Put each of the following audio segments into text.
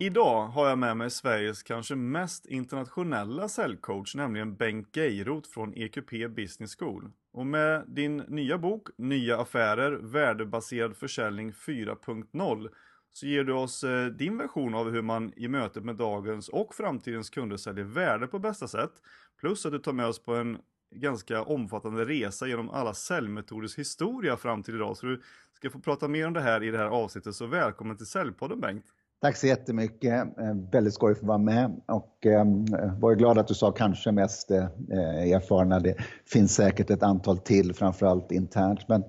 Idag har jag med mig Sveriges kanske mest internationella säljcoach, nämligen Bengt Geirot från EQP Business School. Och med din nya bok Nya affärer, värdebaserad försäljning 4.0 så ger du oss eh, din version av hur man i mötet med dagens och framtidens kunder säljer värde på bästa sätt. Plus att du tar med oss på en ganska omfattande resa genom alla säljmetoders historia fram till idag. Så du ska få prata mer om det här i det här avsnittet. Så välkommen till Säljpodden Bengt! Tack så jättemycket. Eh, väldigt skoj att få vara med och eh, var glad att du sa kanske mest eh, erfarna. Det finns säkert ett antal till, framförallt internt. Men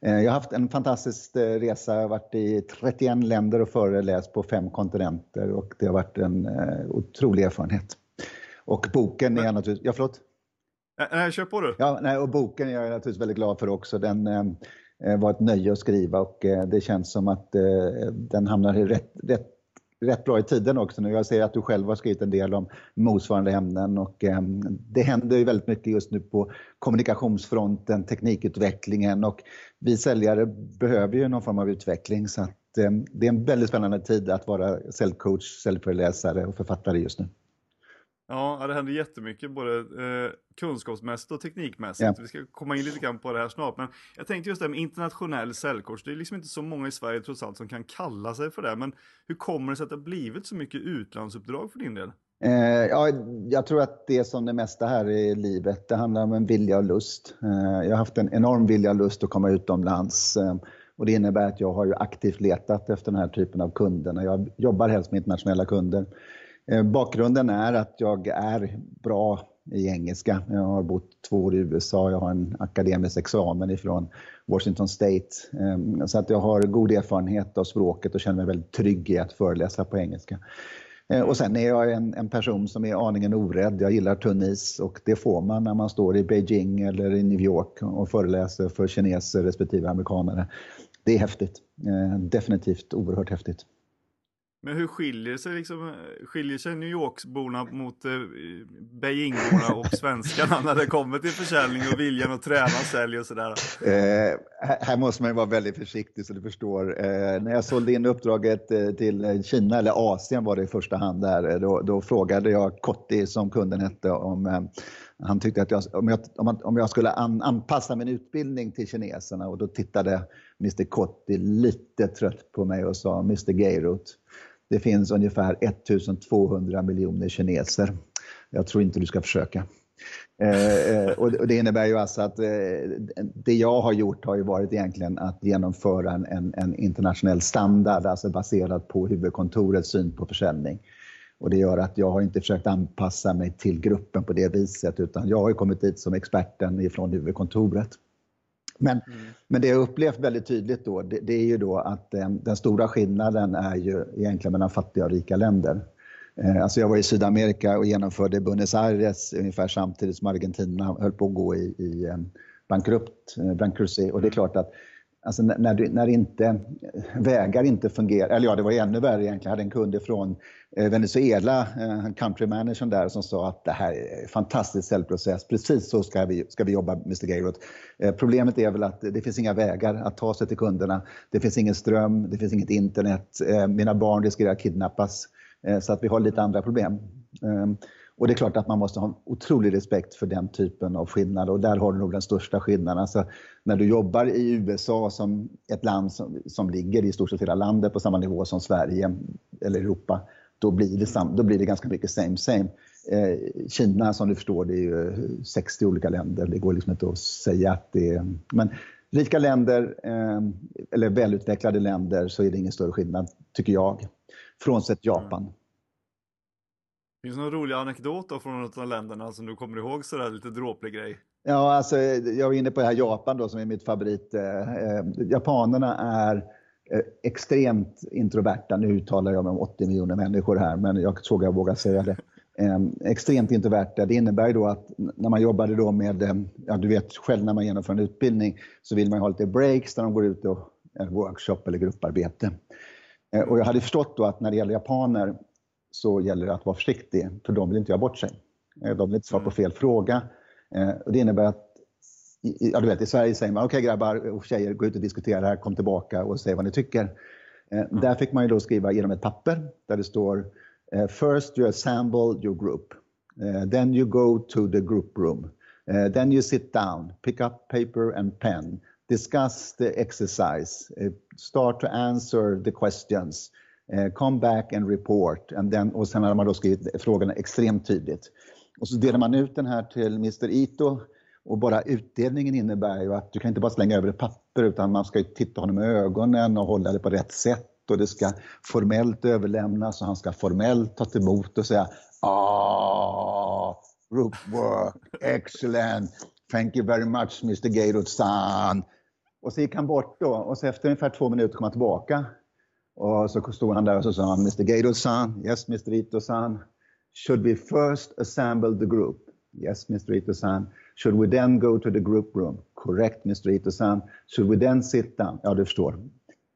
jag har haft en fantastisk resa. Jag har varit i 31 länder och föreläst på fem kontinenter och det har varit en otrolig erfarenhet. Och boken är jag naturligtvis... Ja, förlåt? Eh, nej, kör på du. Ja, nej, och boken är jag naturligtvis väldigt glad för också. Den eh, eh, var ett nöje att skriva och det känns som att den hamnar rätt, rätt rätt bra i tiden också nu. Jag ser att du själv har skrivit en del om motsvarande ämnen och eh, det händer ju väldigt mycket just nu på kommunikationsfronten, teknikutvecklingen och vi säljare behöver ju någon form av utveckling så att eh, det är en väldigt spännande tid att vara säljcoach, säljföreläsare och författare just nu. Ja, det händer jättemycket både eh, kunskapsmässigt och teknikmässigt. Ja. Vi ska komma in lite grann på det här snart. Men jag tänkte just det med internationell säljkurs. Det är liksom inte så många i Sverige trots allt som kan kalla sig för det. Men hur kommer det sig att det har blivit så mycket utlandsuppdrag för din del? Eh, ja, jag tror att det är som det mesta här i livet. Det handlar om en vilja och lust. Eh, jag har haft en enorm vilja och lust att komma utomlands. Eh, och det innebär att jag har ju aktivt letat efter den här typen av kunder. Jag jobbar helst med internationella kunder. Eh, bakgrunden är att jag är bra i engelska. Jag har bott två år i USA, jag har en akademisk examen ifrån Washington State. Ehm, så att jag har god erfarenhet av språket och känner mig väldigt trygg i att föreläsa på engelska. Eh, och sen är jag en, en person som är aningen orädd. Jag gillar tunn is och det får man när man står i Beijing eller i New York och föreläser för kineser respektive amerikaner. Det är häftigt. Eh, definitivt oerhört häftigt. Men hur skiljer sig, liksom, skiljer sig New Yorksborna mot eh, Beijingborna och svenskarna när det kommer till försäljning och viljan att träna sälj och sådär? Eh, här måste man ju vara väldigt försiktig så du förstår. Eh, när jag sålde in uppdraget eh, till Kina, eller Asien var det i första hand där, då, då frågade jag Kotti som kunden hette om eh, han tyckte att jag, om, jag, om, jag skulle an, anpassa min utbildning till kineserna och då tittade Mr Kotti lite trött på mig och sa Mr Geiroth det finns ungefär 1200 miljoner kineser. Jag tror inte du ska försöka. Eh, eh och det innebär ju alltså att eh, det jag har gjort har ju varit egentligen att genomföra en, en, en internationell standard, alltså baserad på huvudkontorets syn på försäljning. Och det gör att jag har inte försökt anpassa mig till gruppen på det viset utan jag har kommit dit som experten ifrån huvudkontoret. Men, mm. men det jag upplevt väldigt tydligt då, det, det är ju då att eh, den stora skillnaden är ju egentligen mellan fattiga och rika länder. Eh, alltså jag var i Sydamerika och genomförde Buenos Aires ungefär samtidigt som Argentina höll på att gå i, i eh, bankrupt, eh, bankruptcy. Och det är mm. klart att Alltså när, du, när inte, eh, vägar inte fungerar, eller ja det var ännu värre egentligen. Jag hade en kund från eh, Venezuela, eh, countrymanagern country managern där som sa att det här är en fantastisk säljprocess, precis så ska vi, ska vi jobba Mr Gayroth. Problemet är väl att det finns inga vägar att ta sig till kunderna. Det finns ingen ström, det finns inget internet, mina barn riskerar att kidnappas. Så att vi har lite andra problem. Ehm, och det är klart att man måste ha en otrolig respekt för den typen av skillnad och där har du nog den största skillnaden. Alltså, när du jobbar i USA som ett land som, som ligger i stort sett hela landet på samma nivå som Sverige eller Europa, då blir det, sam, då blir det ganska mycket same same. Eh, Kina som du förstår, det är ju 60 olika länder. Det går liksom inte att säga att det är... Men rika länder, eh, eller välutvecklade länder, så är det ingen större skillnad, tycker jag. Frånsett Japan. Mm. Finns det någon rolig anekdot från något av länderna som du kommer ihåg sådär lite dråplig grej? Ja, alltså jag var inne på det här Japan då som är mitt favorit. Eh, eh japanerna är eh, extremt introverta. Nu uttalar jag mig om 80 miljoner människor här, men jag såg jag vågar säga det. Eh, extremt introverta. Det innebär ju då att när man jobbade då med, eh, ja du vet själv när man genomför en utbildning så vill man ha lite breaks där de går ut och eh, workshop eller grupparbete. Och jag hade förstått då att när det gäller japaner så gäller det att vara försiktig, för de vill inte göra bort sig. Eh, de vill inte svara på mm. fel fråga. Eh, och det innebär att ja, du vet, I Sverige säger man okej okay, grabbar och tjejer, gå ut och diskutera här, kom tillbaka och säg vad ni tycker. Eh, mm. Där fick man ju då skriva genom ett papper där det står First you assemble your group. Then you go to the group room. Then you sit down, pick up paper and pen, discuss the exercise, start to answer the questions, Eh, come back and report. And then, och sen har man då skrivit frågorna extremt tydligt. Och så delar man ut den här till Mr Ito och bara utdelningen innebär ju att du kan inte bara slänga över ett papper utan man ska titta honom i ögonen och hålla det på rätt sätt och det ska formellt överlämnas och han ska formellt ta emot och säga Ah, group work, excellent, thank you very much Mr Geirud-san. Och så gick han bort då och så efter ungefär två minuter kom han tillbaka. Och så stod han där och så sa han Mr Geirud-san, yes Mr Ito-san, should we first assemble the group? Yes Mr Ito-san. Should we then go to the group room? Correct Mr Ito-san. Should we then sit down? Ja, du förstår.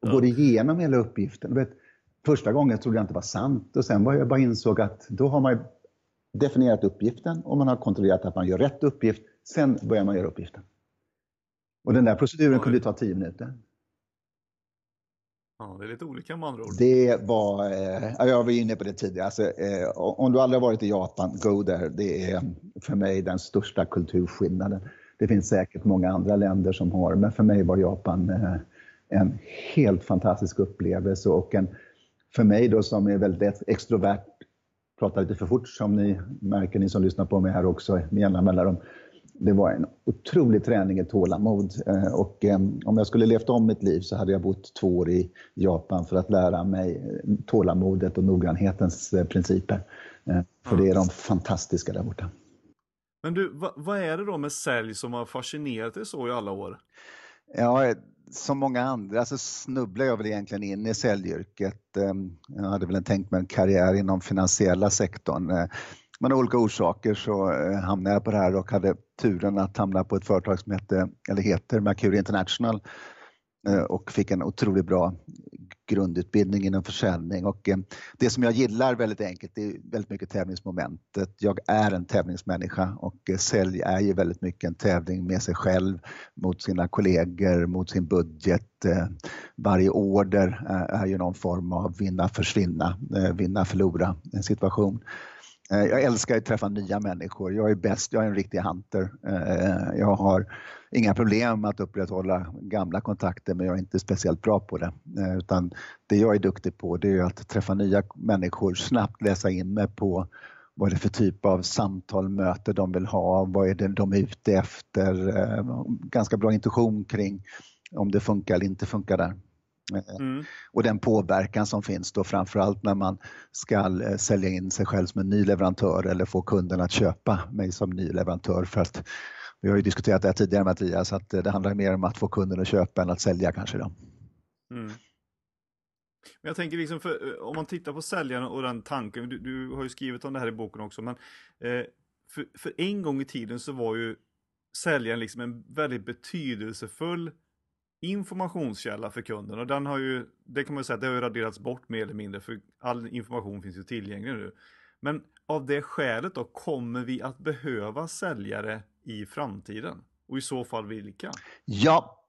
Och går igenom hela uppgiften. Vet, första gången trodde jag inte var sant och sen var jag bara insåg att då har man definierat uppgiften och man har kontrollerat att man gör rätt uppgift. Sen börjar man göra uppgiften. Och den där proceduren kunde ta tio minuter. Ja, det är lite olika med andra ord. Det var, eh, jag var inne på det tidigare, alltså, eh, om du aldrig har varit i Japan, go there. Det är eh, för mig den största kulturskillnaden. Det finns säkert många andra länder som har, men för mig var Japan eh, en helt fantastisk upplevelse och en, för mig då som är väldigt extrovert, pratar lite för fort som ni märker, ni som lyssnar på mig här också med jämna mellanrum. Det var en otrolig träning i tålamod och om jag skulle levt om mitt liv så hade jag bott två år i Japan för att lära mig tålamodet och noggrannhetens principer. För det är de fantastiska där borta. Men du, vad, är det då med sälj som har fascinerat dig så i alla år? Ja, som många andra så snubblade jag väl egentligen in i säljyrket. Jag hade väl tänkt mig en karriär inom finansiella sektorn. Men av olika orsaker så eh, hamnade jag på det här och hade turen att hamna på ett företag som heter, eller heter Mercury International eh, och fick en otroligt bra grundutbildning inom försäljning och eh, det som jag gillar väldigt enkelt det är väldigt mycket tävlingsmomentet. Jag är en tävlingsmänniska och sälj är ju väldigt mycket en tävling med sig själv, mot sina kollegor, mot sin budget. Varje order är ju någon form av vinna försvinna, vinna förlora en situation. Eh, jag älskar att träffa nya människor. Jag är bäst, jag är en riktig hunter. Eh, jag har inga problem att upprätthålla gamla kontakter men jag är inte speciellt bra på det. Eh, utan det jag är duktig på det är att träffa nya människor, snabbt läsa in mig på vad är det för typ av samtal, möte de vill ha, vad är det de är ute efter. Ganska bra intuition kring om det funkar eller inte funkar där. Eh, mm. Och den påverkan som finns då framförallt när man ska sälja in sig själv som en ny leverantör eller få kunden att köpa mig som ny leverantör för att vi har ju diskuterat det här tidigare Mattias, att det handlar mer om att få kunden att köpa än att sälja kanske. Då. Mm. Men jag tänker liksom, för, eh, om man tittar på säljaren och den tanken, du, du, har ju skrivit om det här i boken också, men eh, för, för, en gång i tiden så var ju säljaren liksom en väldigt betydelsefull informationskälla för kunden och den har ju, det kan man säga, det har ju raderats bort mer eller mindre för all information finns ju tillgänglig nu. Men av det skälet då kommer vi att behöva säljare i framtiden? Och i så fall vilka? Ja,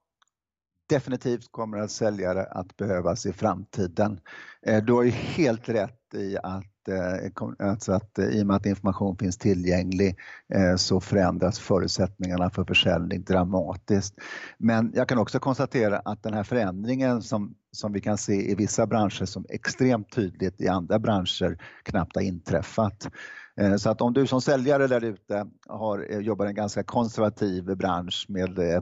definitivt kommer att säljare att behövas i framtiden. Eh, du har ju helt rätt i att, eh, alltså att eh, i och med att information finns tillgänglig så förändras förutsättningarna för försäljning dramatiskt. Men jag kan också konstatera att den här förändringen som, som vi kan se i vissa branscher som extremt tydligt i andra branscher knappt har inträffat. Så att om du som säljare där ute jobbar i en ganska konservativ bransch med eh,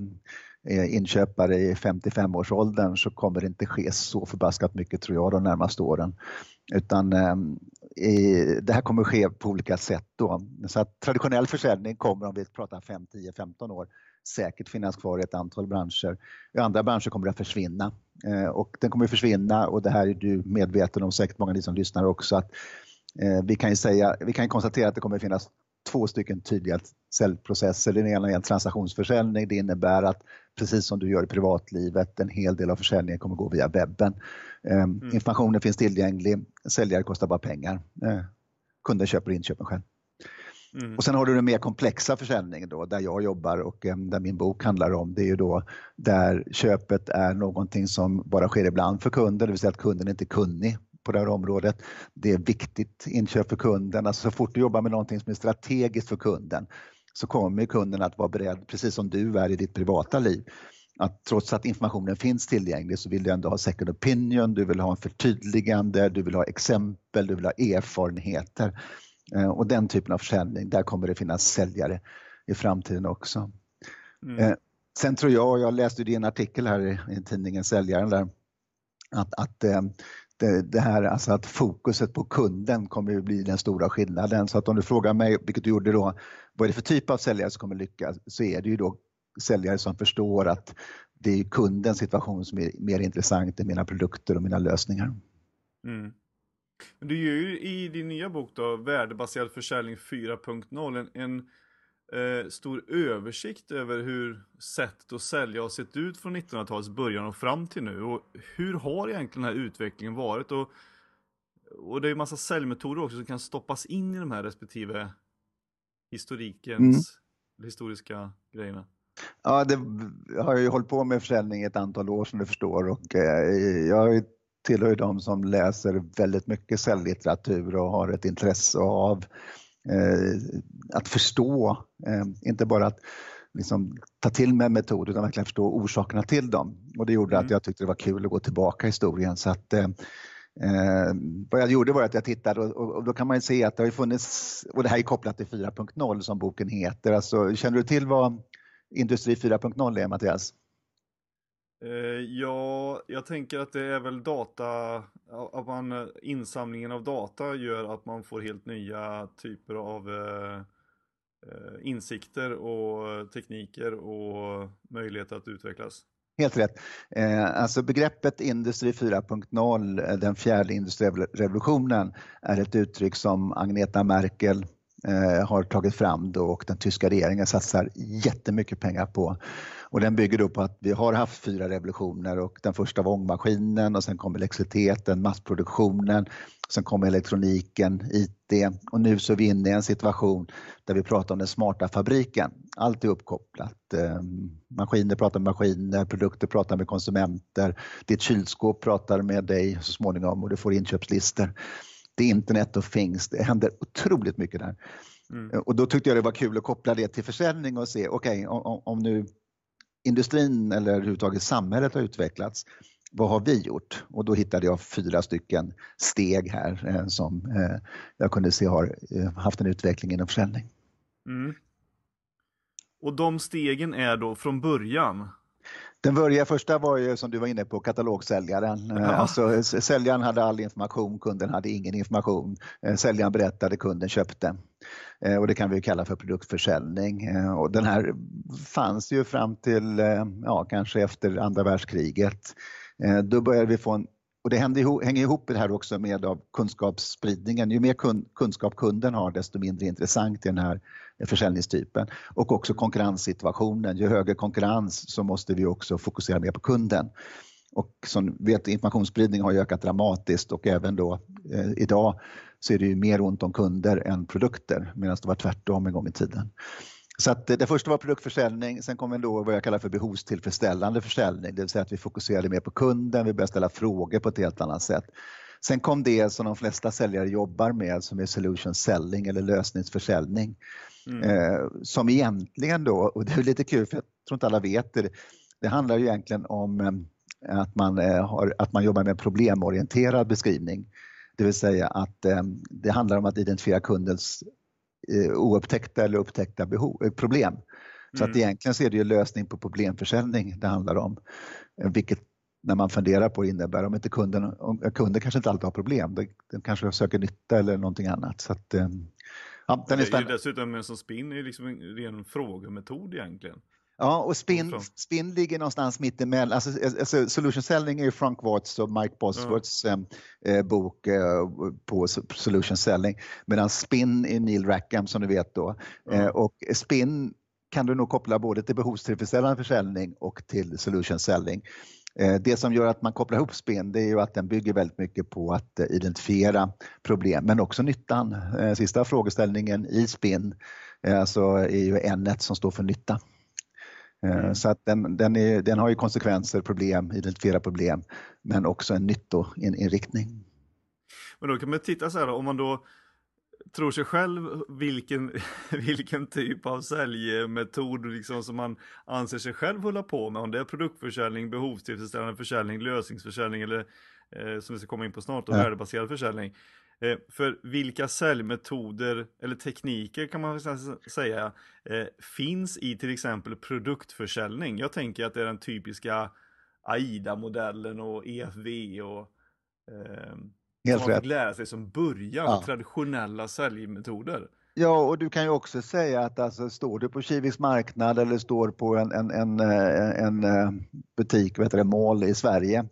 inköpare i 55-årsåldern så kommer det inte ske så förbaskat mycket tror jag de närmaste åren. Utan ehm, i, det här kommer ske på olika sätt då. Så att traditionell försäljning kommer om vi pratar 5, 10, 15 år säkert finnas kvar i ett antal branscher. I andra branscher kommer det att försvinna eh, och den kommer att försvinna och det här är du medveten om, säkert många av ni som lyssnar också, att Eh, vi kan ju säga, vi kan konstatera att det kommer finnas två stycken tydliga säljprocesser. Den ena är en transaktionsförsäljning. Det innebär att precis som du gör i privatlivet, en hel del av försäljningen kommer gå via webben. Ehm, mm. Informationen finns tillgänglig, säljare kostar bara pengar. Eh, kunden köper inköpen själv. Mm. Och sen har du den mer komplexa försäljningen då, där jag jobbar och eh, där min bok handlar om. Det är ju då där köpet är någonting som bara sker ibland för kunden, det vill säga att kunden inte är kunnig på det här området. Det är viktigt inköp för kunden. Alltså så fort du jobbar med någonting som är strategiskt för kunden så kommer kunden att vara beredd, precis som du är i ditt privata liv, att trots att informationen finns tillgänglig så vill du ändå ha second opinion, du vill ha en förtydligande, du vill ha exempel, du vill ha erfarenheter. Eh, och den typen av försäljning, där kommer det finnas säljare i framtiden också. Mm. Eh, sen tror jag, jag läste din artikel här i, tidningen Säljaren där, att, att eh, det, det, här alltså att fokuset på kunden kommer ju bli den stora skillnaden. Så att om du frågar mig, vilket du gjorde då, vad är det för typ av säljare som kommer lyckas? Så är det ju då säljare som förstår att det är kundens situation som är mer intressant än mina produkter och mina lösningar. Mm. Du gör ju i din nya bok då, Värdebaserad försäljning 4.0, en, en eh, stor översikt över hur sättet att sälja har sett ut från 1900-talets början och fram till nu. Och hur har egentligen den här utvecklingen varit? Och, och det är ju massa säljmetoder också som kan stoppas in i de här respektive historikens, mm. historiska grejerna. Ja, det har ju hållit på med försäljning ett antal år som du förstår och eh, jag tillhör ju de som läser väldigt mycket säljlitteratur och har ett intresse av att förstå, eh, inte bara att liksom, ta till mig metoder utan verkligen förstå orsakerna till dem. Och det gjorde mm. att jag tyckte det var kul att gå tillbaka i historien. Så att, eh, vad jag gjorde var att jag tittade och, och, då kan man ju se att det har funnits, och det här är kopplat till 4.0 som boken heter. Alltså, känner du till vad Industri 4.0 är, Mattias? Eh, ja, jag tänker att det är väl data, att man, eh, insamlingen av data gör att man får helt nya typer av eh, eh insikter och tekniker och möjligheter att utvecklas. Helt rätt. Eh, alltså begreppet Industri 4.0, den fjärde industriella revolutionen, är ett uttryck som Agneta Merkel Eh, har tagit fram då och den tyska regeringen satsar jättemycket pengar på. Och den bygger då på att vi har haft fyra revolutioner och den första var ångmaskinen och sen kom elektriciteten, massproduktionen, sen kom elektroniken, IT och nu så är vi inne i en situation där vi pratar om den smarta fabriken. Allt är uppkopplat. Eh, maskiner pratar med maskiner, produkter pratar med konsumenter, ditt kylskåp pratar med dig så småningom och du får inköpslistor det är internet of things. Det händer otroligt mycket där. Mm. Och då tyckte jag det var kul att koppla det till försäljning och se, okej, okay, om, om, nu industrin eller överhuvudtaget samhället har utvecklats, vad har vi gjort? Och då hittade jag fyra stycken steg här eh, som eh, jag kunde se har eh, haft en utveckling inom försäljning. Mm. Och de stegen är då från början den började, första var ju som du var inne på katalogsäljaren. Ja. Alltså, säljaren hade all information, kunden hade ingen information. Eh, säljaren berättade, kunden köpte. Eh, och det kan vi kalla för produktförsäljning. Eh, och den här fanns ju fram till, ja kanske efter andra världskriget. Då började vi få en och det hänger, hänger ihop det här också med av kunskapsspridningen. Ju mer kunskap kunden har desto mindre intressant är den här försäljningstypen. Och också konkurrenssituationen. Ju högre konkurrens så måste vi också fokusera mer på kunden. Och som vet, informationsspridning har ökat dramatiskt och även då eh, idag så är det ju mer ont om kunder än produkter medan det var tvärtom en gång i tiden. Så att eh, det första var produktförsäljning, sen kom då vad jag kallar för behovstillfredsställande försäljning, det vill säga att vi fokuserade mer på kunden, vi började ställa frågor på ett helt annat sätt. Sen kom det som de flesta säljare jobbar med som är solution selling eller lösningsförsäljning. Mm. Eh, som egentligen då, och det är lite kul för jag tror inte alla vet det, det handlar ju egentligen om eh, att man, eh, har, att man jobbar med problemorienterad beskrivning. Det vill säga att eh, det handlar om att identifiera kundens eh, oupptäckta eller upptäckta behov, eh, problem. Så mm. att egentligen så är det ju lösning på problemförsäljning det handlar om. Eh, vilket när man funderar på innebär om inte kunden, om, kunden kanske inte alltid har problem, de, kanske söker nytta eller någonting annat. Så att, eh, ja, den är ju dessutom en som spinn är liksom en ren frågemetod egentligen. Ja, och spin, spin ligger någonstans mittemellan. Alltså, alltså, solution selling är ju Frank Watts och Mike Bosworths mm. eh, bok eh, på solution selling. Medan spin är Neil Rackham som du vet då. Mm. Eh, och spin kan du nog koppla både till behovstillfredsställande försäljning och till solution selling. Det som gör att man kopplar ihop spinn det är ju att den bygger väldigt mycket på att identifiera problem men också nyttan. Sista frågeställningen i spinn alltså är ju n som står för nytta. Mm. Så att den, den, är, den, har ju konsekvenser, problem, identifiera problem, men också en nyttoinriktning. Men då kan man titta så här, om man då tror sig själv vilken, vilken typ av säljmetod liksom som man anser sig själv hålla på med. Om det är produktförsäljning, behovstillfredsställande försäljning, lösningsförsäljning eller eh, som vi ska komma in på snart, och ja. värdebaserad försäljning. Eh, för vilka säljmetoder eller tekniker kan man säga eh, finns i till exempel produktförsäljning? Jag tänker att det är den typiska AIDA-modellen och EFV och eh, Helt man fick lära sig som början, ja. traditionella säljmetoder. Ja, och du kan ju också säga att alltså, står du på Kiviks marknad eller står på en, en, en, eh, en eh, butik, vet du, mål i Sverige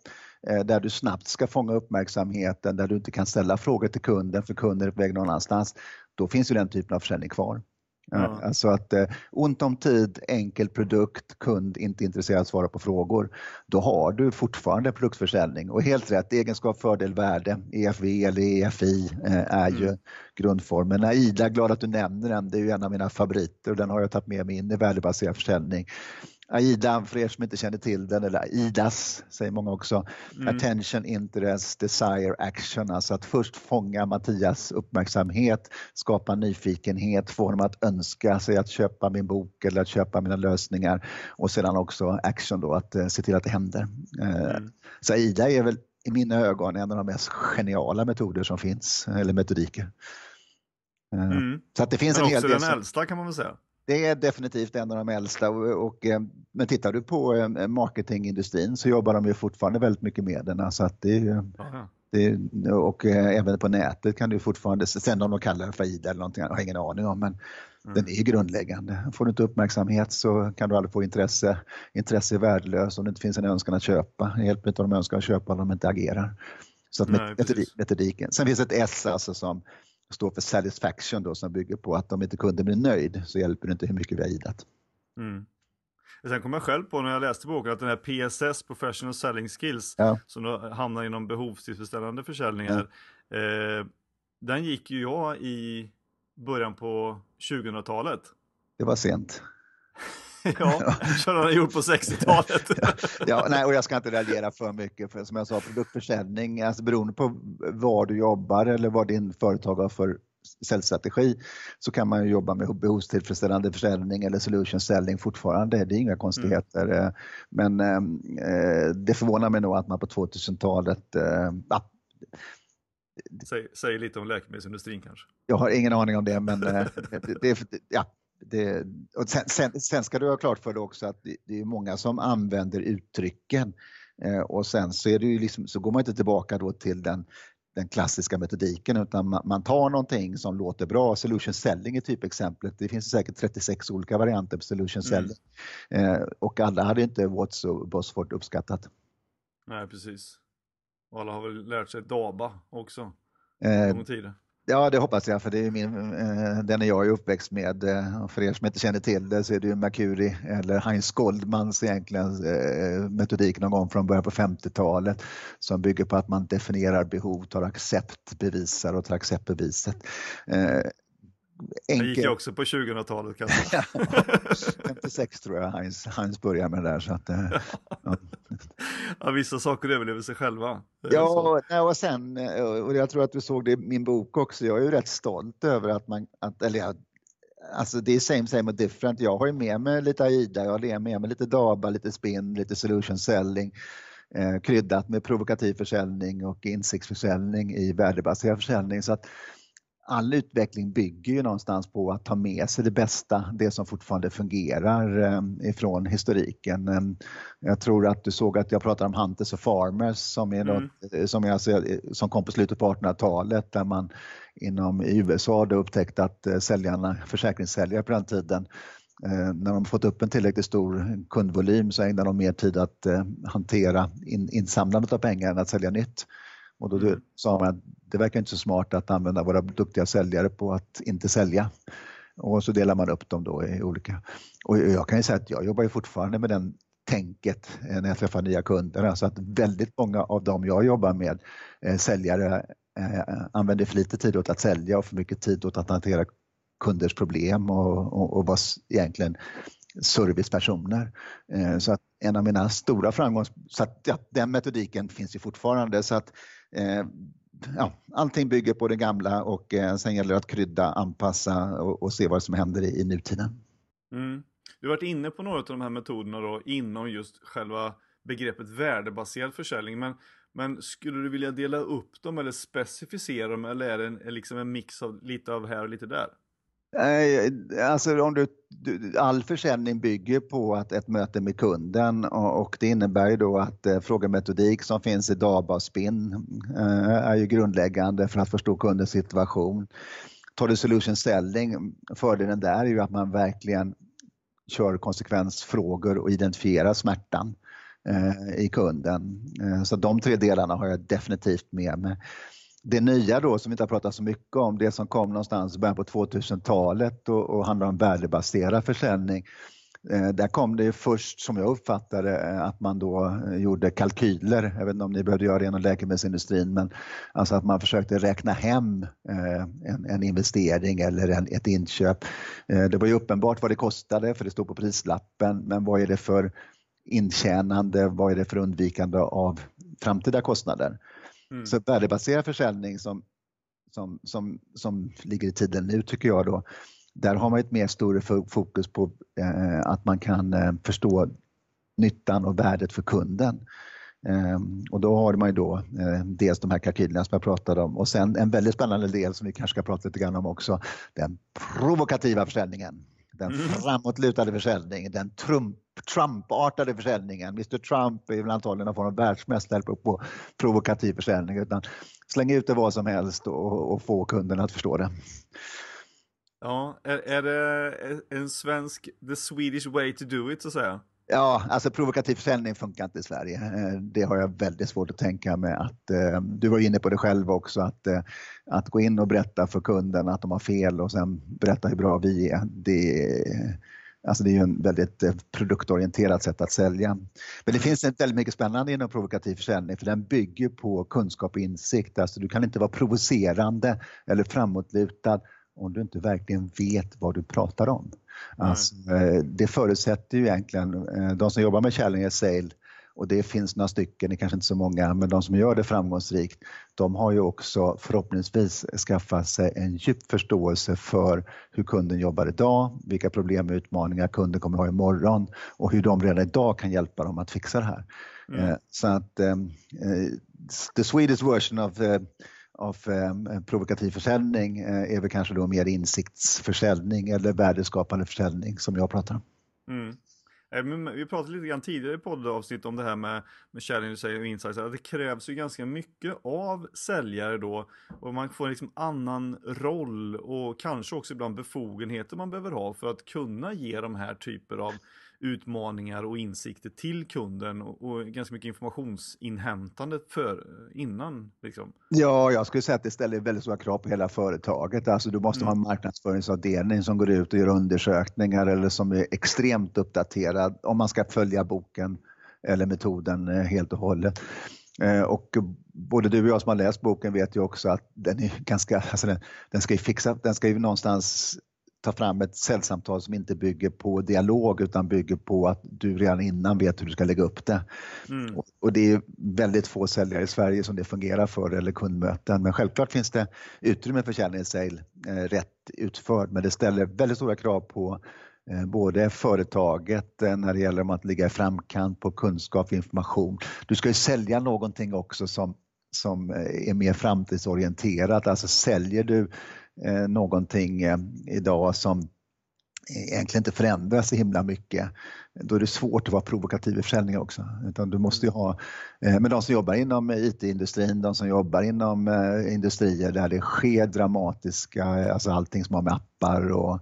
eh, där du snabbt ska fånga uppmärksamheten, där du inte kan ställa frågor till kunden för kunden är på väg någon annanstans, då finns ju den typen av försäljning kvar. Ja. Alltså att eh, ont om tid, enkel produkt, kund inte intresserad av att svara på frågor. Då har du fortfarande produktförsäljning och helt rätt, egenskap, fördel, värde, EFV eller EFI eh, är mm. ju grundformen. AIDA, glad att du nämner den, det är ju en av mina favoriter och den har jag tagit med mig in i värdebaserad försäljning. AIDA, för er som inte känner till den, eller AIDAS säger många också, mm. Attention, Interest, Desire, Action, alltså att först fånga Mattias uppmärksamhet, skapa nyfikenhet, få honom att önska sig att köpa min bok eller att köpa mina lösningar och sedan också action då, att uh, se till att det händer. Uh, mm. Så AIDA är väl i mina ögon en av de mest geniala metoder som finns, eller metodiker. Uh, mm. Så att det finns Men en hel del. också den äldsta kan man väl säga. Det är definitivt en av de äldsta och, och, eh, men tittar du på eh, marketingindustrin så jobbar de ju fortfarande väldigt mycket med den. Så att det, det, och eh, även på nätet kan du fortfarande, sen om de kallar det för IDA eller någonting, jag har ingen aning om, men mm. den är grundläggande. Får du inte uppmärksamhet så kan du aldrig få intresse. Intresse är värdelöst om det inte finns en önskan att köpa. Det hjälper inte om de önskar att köpa om de inte agerar. Så att Nej, metodiken. Sen finns ett S alltså som står för satisfaction då som bygger på att om inte kunden blir nöjd så hjälper det inte hur mycket vi har idat. Mm. Sen kom jag själv på när jag läste boken att den här PSS, Professional Selling Skills, ja. som då hamnar inom behovstillfredsställande försäljningar, ja. eh, den gick ju jag i början på 2000-talet. Det var sent. ja, som han gjort på 60-talet. ja, nej, och jag ska inte reagera för mycket, för som jag sa, produktförsäljning, alltså beroende på var du jobbar eller vad din företag har för säljstrategi så kan man jobba med behovstillfredsställande försäljning eller solution selling fortfarande. Det är inga konstigheter. Mm. Men eh, det förvånar mig nog att man på 2000-talet eh, Säg, säg, lite om läkemedelsindustrin kanske. Jag har ingen aning om det, men eh, det, det, ja, det, och sen, sen, sen, ska du ha klart för dig också att det, det är många som använder uttrycken eh, och sen så, är det ju liksom, så går man inte tillbaka då till den, den klassiska metodiken utan man, man, tar någonting som låter bra. Solution selling är typexemplet. Det finns säkert 36 olika varianter på solution mm. selling mm. eh, och alla hade inte Watts och Bosford uppskattat. Nej, precis. Och alla har väl lärt sig DABA också. Eh, Ja, det hoppas jag, för det är min, eh, den är jag är uppväxt med. Eh, för er som inte känner till det så är det ju Mercury eller Heinz Goldmans egentligen eh, metodik någon gång från början på 50-talet som bygger på att man definierar behov, tar accept, bevisar och tar acceptbeviset. Eh, Enkel... Det gick jag också på 2000-talet kanske. 56 tror jag Heinz, Heinz började med det där. Så att, ja. ja, vissa saker överlever sig själva. Ja, och sen, och jag tror att du såg det i min bok också, jag är ju rätt stolt över att man, att, eller jag, alltså det är same same och different. Jag har ju med mig lite AIDA, jag har med mig lite DABA, lite SPIN, lite solution selling eh, kryddat med provokativ försäljning och insiktsförsäljning i värdebaserad försäljning. Så att all utveckling bygger ju någonstans på att ta med sig det bästa, det som fortfarande fungerar eh, ifrån historiken. Eh, jag tror att du såg att jag pratade om Hunters och Farmers som, är mm. något, eh, som, är alltså, som kom på slutet på 1800-talet där man inom USA hade upptäckt att säljarna, försäkringssäljare på den tiden när de fått upp en tillräckligt stor kundvolym så ägnar de mer tid att hantera in, insamlandet av pengar än att sälja nytt. Och då mm. sa man att det verkar inte så smart att använda våra duktiga säljare på att inte sälja. Och så delar man upp dem då i olika. Och jag kan ju säga att jag jobbar ju fortfarande med den tänket eh, när jag träffar nya kunder. Alltså att väldigt många av dem jag jobbar med, eh, säljare, eh, använder för lite tid åt att sälja och för mycket tid åt att hantera kunders problem och, och, och vara egentligen servicepersoner. Så att en av mina stora framgångs... så att, ja, den metodiken finns ju fortfarande. Så att, eh, ja, allting bygger på det gamla och eh, sen gäller det att krydda, anpassa och, och se vad som händer i, i nutiden. Mm. Du har varit inne på några av de här metoderna då, inom just själva begreppet värdebaserad försäljning. Men, men skulle du vilja dela upp dem eller specificera dem eller är det en, liksom en mix av lite av här och lite där? Alltså om du, all försäljning bygger på att ett möte med kunden och det innebär ju då att eh, frågemetodik som finns i DABA och SPIN eh, är ju grundläggande för att förstå kundens situation. Tar du solution selling, fördelen där är ju att man verkligen kör konsekvensfrågor och identifierar smärtan eh, i kunden. Eh, så de tre delarna har jag definitivt med mig det nya då som vi inte har pratat så mycket om, det som kom någonstans i början på 2000-talet och, och handlar om värdebaserad försäljning. Eh, där kom det först, som jag uppfattade eh, att man då eh, gjorde kalkyler. Jag vet inte om ni behövde göra det inom läkemedelsindustrin, men alltså att man försökte räkna hem eh, en, en investering eller en, ett inköp. Det var ju uppenbart vad det kostade, för det stod på prislappen, men vad är det för intjänande, vad är det för undvikande av framtida kostnader? Mm. Så värdebaserad försäljning som, som, som, som ligger i tiden nu tycker jag då, där har man ett mer större fokus på eh, att man kan eh, förstå nyttan och värdet för kunden. Eh, och då har man ju då eh, dels de här kalkylerna som jag pratade om och sen en väldigt spännande del som vi kanske ska prata lite grann om också, den provokativa försäljningen. Den mm. framåtlutade försäljningen, den Trump, Trump-artade försäljningen. Mr Trump är väl antagligen någon form av världsmästare på, provokativ försäljning. Utan släng ut det vad som helst och, och få kunden att förstå det. Ja, är, är det en svensk, the Swedish way to do it så att säga? Ja, alltså provokativ försäljning funkar inte i Sverige. Eh, det har jag väldigt svårt att tänka mig att, eh, du var inne på det själv också, att, eh, att gå in och berätta för kunden att de har fel och sen berätta hur bra vi är. Det, alltså det är ju en väldigt produktorienterat sätt att sälja. Men det finns väldigt mycket spännande inom provokativ försäljning för den bygger på kunskap och insikt. Alltså du kan inte vara provocerande eller framåtlutad om du inte verkligen vet vad du pratar om. Alltså, eh, det förutsätter ju egentligen, eh, de som jobbar med Challenger Sale och det finns några stycken, det kanske inte så många, men de som gör det framgångsrikt, de har ju också förhoppningsvis skaffat sig en djup förståelse för hur kunden jobbar idag, vilka problem och utmaningar kunden kommer ha imorgon och hur de redan idag kan hjälpa dem att fixa det här. Mm. Eh, så att the Swedish version of av eh, provokativ försäljning eh, är väl kanske då mer insiktsförsäljning eller värdeskapande försäljning som jag pratar om. Mm. Eh, vi pratade lite grann tidigare i poddavsnitt om det här med, med challenge och insights. Att det krävs ju ganska mycket av säljare då. Och man får liksom annan roll och kanske också ibland befogenheter man behöver ha för att kunna ge de här typer av utmaningar och insikter till kunden och, och ganska mycket informationsinhämtande för, innan. Liksom. Ja, jag skulle säga att det ställer väldigt stora krav på hela företaget. Alltså du måste mm. ha en marknadsföringsavdelning som går ut och gör undersökningar eller som är extremt uppdaterad om man ska följa boken eller metoden eh, helt och hållet. Eh, och både du och jag som har läst boken vet ju också att den är ganska, alltså den, den ska ju fixa, den ska ju någonstans ta fram ett säljsamtal som inte bygger på dialog utan bygger på att du redan innan vet hur du ska lägga upp det. Mm. Och, det är väldigt få säljare i Sverige som det fungerar för eller kundmöten. Men självklart finns det utrymme för kärlekssale eh, rätt utförd men det ställer väldigt stora krav på eh, både företaget eh, när det gäller att ligga i framkant på kunskap och information. Du ska ju sälja någonting också som som eh, är mer framtidsorienterat. Alltså säljer du eh, någonting eh, idag som egentligen inte förändras så himla mycket, då är det svårt att vara provokativ i försäljning också. Utan du måste ha, men de som jobbar inom IT-industrin, de som jobbar inom industrier där det sker dramatiska, alltså allting som har med appar och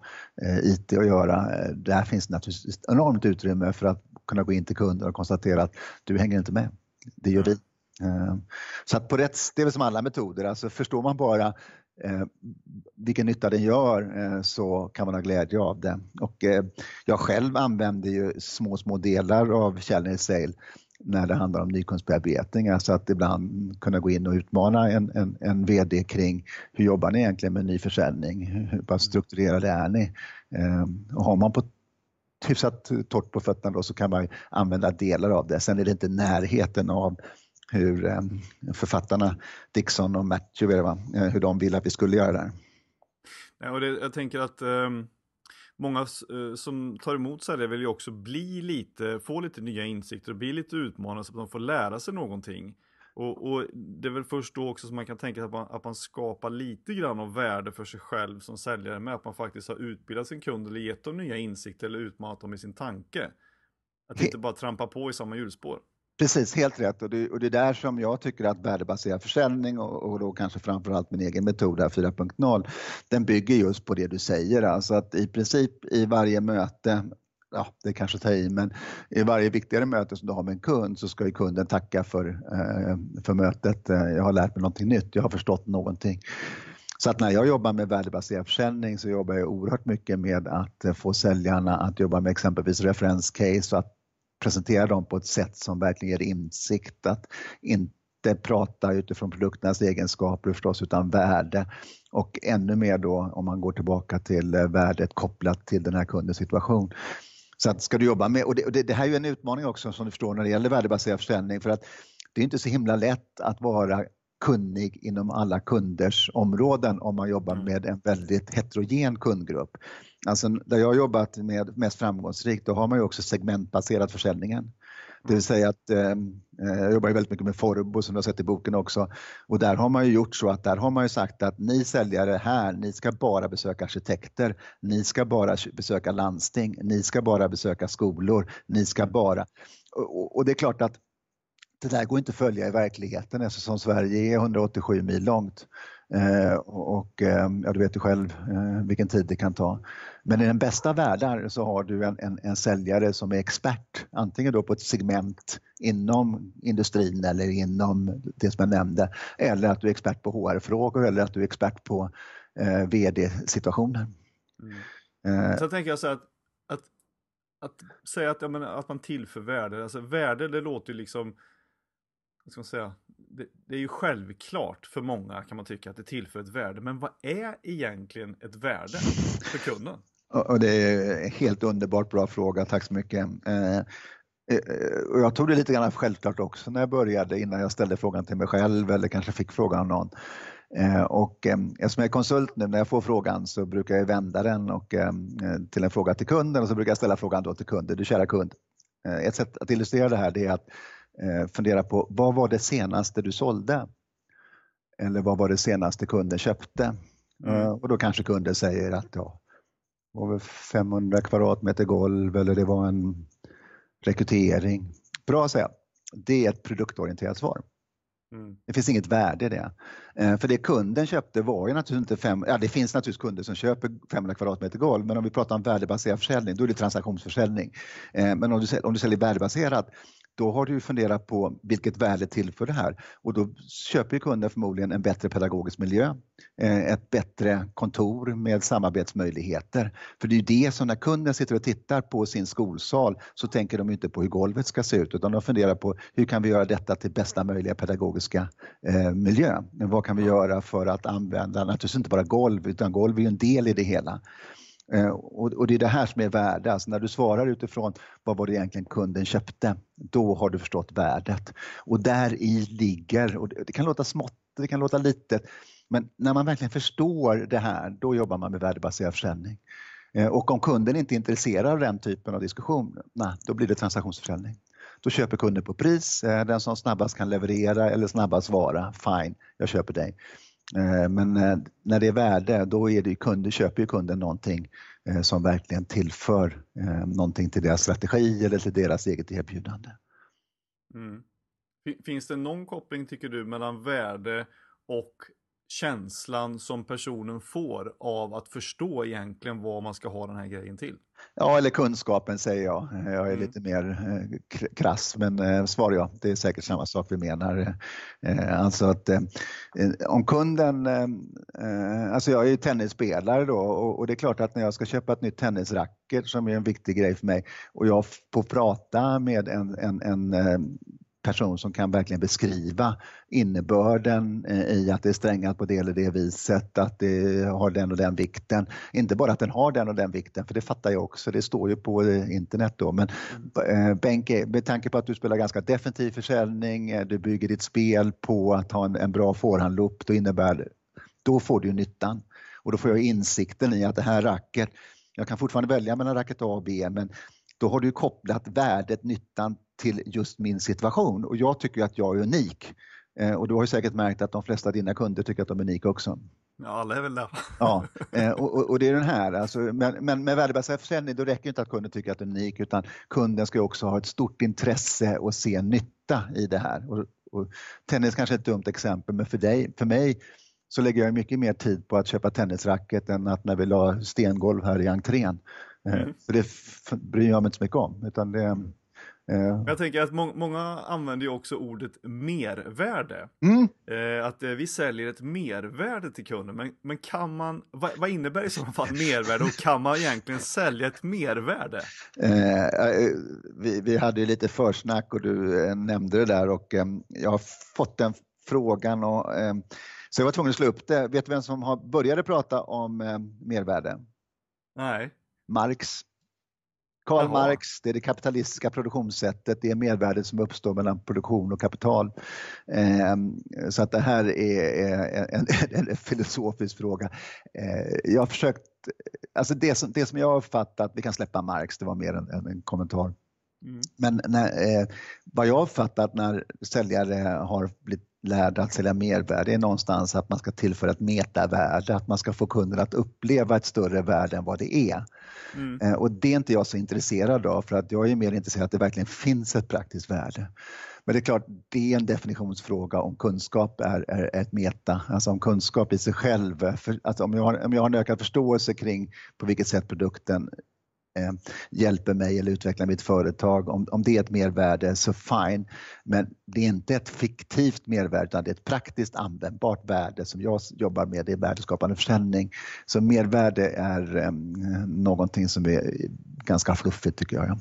IT att göra, där finns det naturligtvis enormt utrymme för att kunna gå in till kunder och konstatera att du hänger inte med. Det gör vi. Så att på rätt, det är väl som alla metoder, alltså förstår man bara eh, vilken nytta den gör eh, så kan man ha glädje av det. Och eh, jag själv använder ju små, små delar av Challenge Sale när det handlar om nykundsbearbetning, alltså att ibland kunna gå in och utmana en, en, en VD kring hur jobbar ni egentligen med ny försäljning? Hur pass strukturerade är ni? Eh, och har man på hyfsat torrt på fötterna då så kan man använda delar av det. Sen är det inte närheten av hur eh, författarna Dixon och Matthew, eh, hur de vill att vi skulle göra det. Ja, och det, jag tänker att um, många uh, som tar emot sig det vill ju också bli lite, få lite nya insikter och bli lite utmanade så att de får lära sig någonting. Och, och, det är väl först då också som man kan tänka att man, att man skapar lite grann av värde för sig själv som säljare med att man faktiskt har utbildat sin kund eller gett dem nya insikter eller utmanat dem i sin tanke. Att inte bara trampa på i samma hjulspår. Precis, helt rätt och det, och det är där som jag tycker att värdebaserad försäljning och, och då kanske framförallt min egen metod 4.0 den bygger just på det du säger, alltså att i princip i varje möte ja, det kanske tar i, men i varje viktigare möte som du har med en kund så ska ju kunden tacka för, eh, för mötet. Eh, jag har lärt mig någonting nytt, jag har förstått någonting. Så att när jag jobbar med värdebaserad försäljning så jobbar jag oerhört mycket med att eh, få säljarna att jobba med exempelvis referenscase och att presentera dem på ett sätt som verkligen ger insikt. Att inte prata utifrån produkternas egenskaper förstås utan värde och ännu mer då om man går tillbaka till eh, värdet kopplat till den här kundens situation. Så att ska du jobba med, och det, och det, det här är ju en utmaning också som du förstår när det gäller värdebaserad försäljning för att det är inte så himla lätt att vara kunnig inom alla kunders områden om man jobbar mm. med en väldigt heterogen kundgrupp. Alltså där jag har jobbat med mest framgångsrikt, då har man ju också segmentbaserat försäljningen. Det vill säga att eh, eh jag jobbar väldigt mycket med Forbo som du har sett i boken också och där har man ju gjort så att där har man ju sagt att ni säljare här, ni ska bara besöka arkitekter, ni ska bara besöka landsting, ni ska bara besöka skolor, ni ska bara... Och, och det är klart att det där går inte att följa i verkligheten eftersom Sverige är 187 mil långt. Eh, och eh, ja, du vet ju själv eh, vilken tid det kan ta. Men i den bästa världar så har du en, en, en, säljare som är expert, antingen då på ett segment inom industrin eller inom det som jag nämnde, eller att du är expert på HR-frågor eller att du är expert på eh, VD-situationer. Mm. Eh, så tänker jag så att, att, att säga att, menar, att man tillför värde, alltså värde det låter ju liksom vad ska man säga, det, det, är ju självklart för många kan man tycka att det tillför ett värde. Men vad är egentligen ett värde för kunden? Och det är en helt underbart bra fråga, tack så mycket. Eh, eh, jag tog det lite grann självklart också när jag började innan jag ställde frågan till mig själv eller kanske fick frågan av någon. Eh, och eh, eftersom jag är konsult nu, när jag får frågan så brukar jag vända den och, eh, till en fråga till kunden och så brukar jag ställa frågan då till kunden. Du kära kund, eh, ett sätt att illustrera det här är att fundera på vad var det senaste du sålde? Eller vad var det senaste kunden köpte? Mm. Och då kanske kunden säger att ja, var väl 500 kvadratmeter golv eller det var en rekrytering. Bra att säga. Det är ett produktorienterat svar. Mm. Det finns inget värde i det. Eh, för det kunden köpte var ju naturligtvis inte fem, ja det finns naturligtvis kunder som köper 500 kvadratmeter golv men om vi pratar om värdebaserad försäljning då är det transaktionsförsäljning. Eh, men om du, om du säljer värdebaserat då har du funderat på vilket värde tillför det här och då köper kunden förmodligen en bättre pedagogisk miljö, eh, ett bättre kontor med samarbetsmöjligheter. För det är ju det som när kunden sitter och tittar på sin skolsal så tänker de inte på hur golvet ska se ut utan de funderar på hur kan vi göra detta till bästa möjliga pedagogiska eh, miljö? Vad kan vi göra för att använda, naturligtvis inte bara golv utan golv är ju en del i det hela. Eh, och det är det här som är värde, alltså när du svarar utifrån vad var det egentligen kunden köpte, då har du förstått värdet. Och där i ligger, och det kan låta smått, det kan låta litet, men när man verkligen förstår det här, då jobbar man med värdebaserad försäljning. Eh, och om kunden inte är intresserad av den typen av diskussion, nej, då blir det transaktionsförsäljning. Då köper kunden på pris, eh, den som snabbast kan leverera eller snabbast svara, fine, jag köper dig. Eh, men eh, när det är värde, då är det kunden, köper ju kunden någonting eh, som verkligen tillför någonting till deras strategi eller till deras eget erbjudande. Mm. Finns det någon koppling, tycker du, mellan värde och känslan som personen får av att förstå egentligen vad man ska ha den här grejen till. Ja, eller kunskapen säger jag. Jag är mm. lite mer eh, krass, men eh, svarar jag. Det är säkert samma sak vi menar. Eh, alltså att om kunden, alltså jag är ju tennisspelare då och det är klart att när jag ska köpa ett nytt tennisracket som är en viktig grej för mig och jag får prata med en, en, en person som kan verkligen beskriva innebörden eh, i att det är strängat på det eller det viset, att det har den och den vikten. Inte bara att den har den och den vikten, för det fattar jag också, det står ju på eh, internet då. Men mm. Benke, med tanke på att du spelar ganska defensiv försäljning, du bygger ditt spel på att ha en, en bra forehandloop, då innebär då får du nyttan. Och då får jag insikten i att det här racket, jag kan fortfarande välja mellan racket A och B, men då har du kopplat värdet, nyttan till just min situation och jag tycker att jag är unik. Eh, och du har ju säkert märkt att de flesta av dina kunder tycker att de är unika också. Ja, alla är väl det. Ja, eh, och, och, det är den här, alltså, men, men med värdebaserad försäljning då räcker det inte att kunden tycker att den är unik utan kunden ska också ha ett stort intresse och se nytta i det här. Och, och tennis kanske är ett dumt exempel men för, dig, för mig så lägger jag mycket mer tid på att köpa tennisracket än att när vi la stengolv här i entrén. Eh, mm. För det bryr jag mig inte så mycket om. Utan det. Jag tänker att må många använder ju också ordet mervärde. Mm. Eh, att eh, vi säljer ett mervärde till kunden. Men, men kan man, vad, vad innebär i så fall mervärde och kan man egentligen sälja ett mervärde? Eh, eh vi, vi hade ju lite försnack och du eh, nämnde det där och jag har fått den frågan och så jag var tvungen att slå upp det. Vet du vem som har började prata om mervärde? Nej. Marx Karl Jaha. Marx, det är det kapitalistiska produktionssättet, det är mervärdet som uppstår mellan produktion och kapital. Ehm, så att det här är en, en filosofisk fråga. Ehm, jag har försökt, alltså det som, det som jag har uppfattat, vi kan släppa Marx, det var mer en, en kommentar. Mm. Men när, eh, vad jag har uppfattat när säljare har blivit lärda att sälja mervärde är någonstans att man ska tillföra ett metavärde, att man ska få kunden att uppleva ett större värde än vad det är. Mm. Eh, och det är inte jag så intresserad av för att jag är mer intresserad av att det verkligen finns ett praktiskt värde. Men det är klart, det är en definitionsfråga om kunskap är, är ett meta, alltså om kunskap i sig själv. För, alltså om, jag har, om jag har en ökad förståelse kring på vilket sätt produkten Eh, hjälper mig eller utvecklar mitt företag. Om, om det är ett mervärde så fine, men det är inte ett fiktivt mervärde utan det är ett praktiskt användbart värde som jag jobbar med, det är värdeskapande försäljning. Så mervärde är eh, någonting som är ganska fluffigt tycker jag.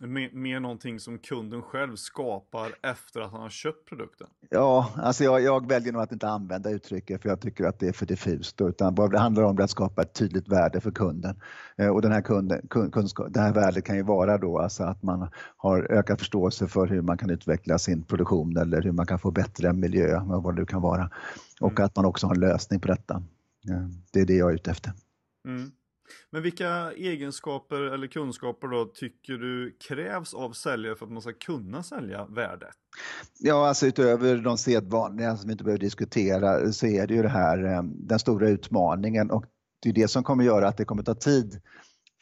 Mer, någonting som kunden själv skapar efter att han har köpt produkten? Ja, alltså jag, jag väljer nog att inte använda uttrycket för jag tycker att det är för diffust. Utan vad det handlar om är att skapa ett tydligt värde för kunden. Eh, och den här kunden, kunskap, det här värdet kan ju vara då alltså att man har ökad förståelse för hur man kan utveckla sin produktion eller hur man kan få bättre miljö, vad det kan vara. Och mm. att man också har en lösning på detta. Eh, det är det jag är ute efter. Mm. Men vilka egenskaper eller kunskaper då tycker du krävs av säljare för att man ska kunna sälja värde? Ja, alltså utöver de sedvanliga som vi inte behöver diskutera så är det ju det här eh, den stora utmaningen och det är det som kommer göra att det kommer ta tid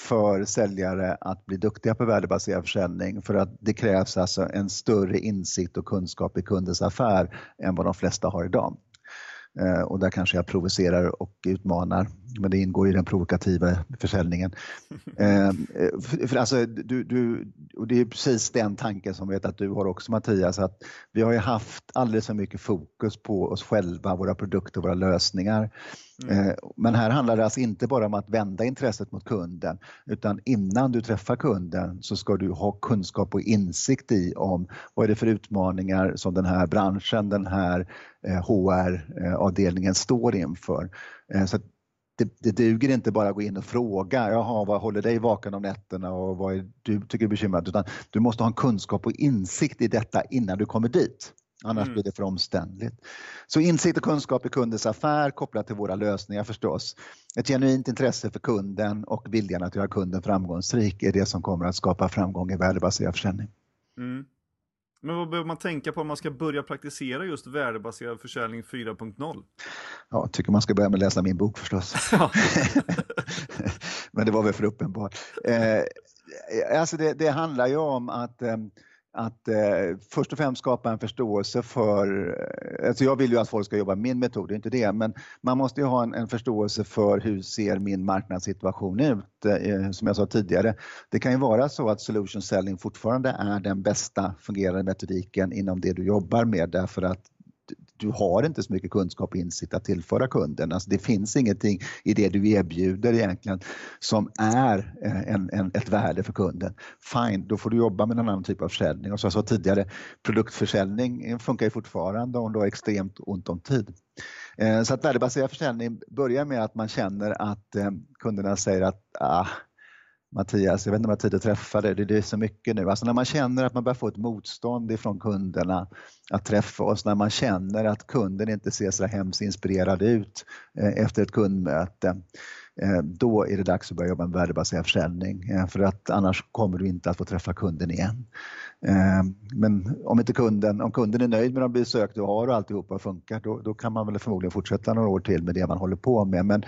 för säljare att bli duktiga på värdebaserad försäljning för att det krävs alltså en större insikt och kunskap i kundens affär än vad de flesta har idag. Eh, och där kanske jag provocerar och utmanar, men det ingår i den provokativa försäljningen. Eh, för alltså, du, du, och det är precis den tanken som jag vet att du har också Mattias, att vi har ju haft alldeles för mycket fokus på oss själva, våra produkter, våra lösningar. Mm. Eh, men här handlar det alltså inte bara om att vända intresset mot kunden utan innan du träffar kunden så ska du ha kunskap och insikt i om vad är det för utmaningar som den här branschen, den här eh, HR-avdelningen eh, står inför. Så det, det duger inte bara att gå in och fråga, jaha vad håller dig vaken om nätterna och vad är du tycker är bekymrat, utan du måste ha en kunskap och insikt i detta innan du kommer dit. Annars mm. blir det för omständligt. Så insikt och kunskap i kundens affär kopplat till våra lösningar förstås. Ett genuint intresse för kunden och viljan att göra kunden framgångsrik är det som kommer att skapa framgång i värdebaserad försäljning. Mm. Men vad behöver man tänka på om man ska börja praktisera just värdebaserad försäljning 4.0? Ja, tycker man ska börja med att läsa min bok förstås. Men det var väl för uppenbart. Eh, alltså det, det handlar ju om att eh, att eh, först och främst skapa en förståelse för, eh, alltså jag vill ju att folk ska jobba med min metod, det är inte det, men man måste ju ha en, en förståelse för hur ser min marknadssituation ut? Eh, som jag sa tidigare, det kan ju vara så att solution selling fortfarande är den bästa fungerande metodiken inom det du jobbar med därför att du har inte så mycket kunskap och insikt att tillföra kunden. Alltså det finns ingenting i det du erbjuder egentligen som är eh, en, en, ett värde för kunden. Fine, då får du jobba med en annan typ av försäljning. Och som jag sa tidigare, produktförsäljning funkar ju fortfarande om du har extremt ont om tid. Eh, så att värdebaserad försäljning börjar med att man känner att eh, kunderna säger att ah, Mattias, jag vet inte om jag har tid att träffa dig, det är så mycket nu. Alltså när man känner att man börjar få ett motstånd ifrån kunderna att träffa oss, när man känner att kunden inte ser så hemskt inspirerad ut eh, efter ett kundmöte, eh, då är det dags att börja jobba med värdebaserad försäljning eh, för att annars kommer du inte att få träffa kunden igen. Eh, men om inte kunden, om kunden är nöjd med de besök du har och alltihopa funkar, då, då kan man väl förmodligen fortsätta några år till med det man håller på med. Men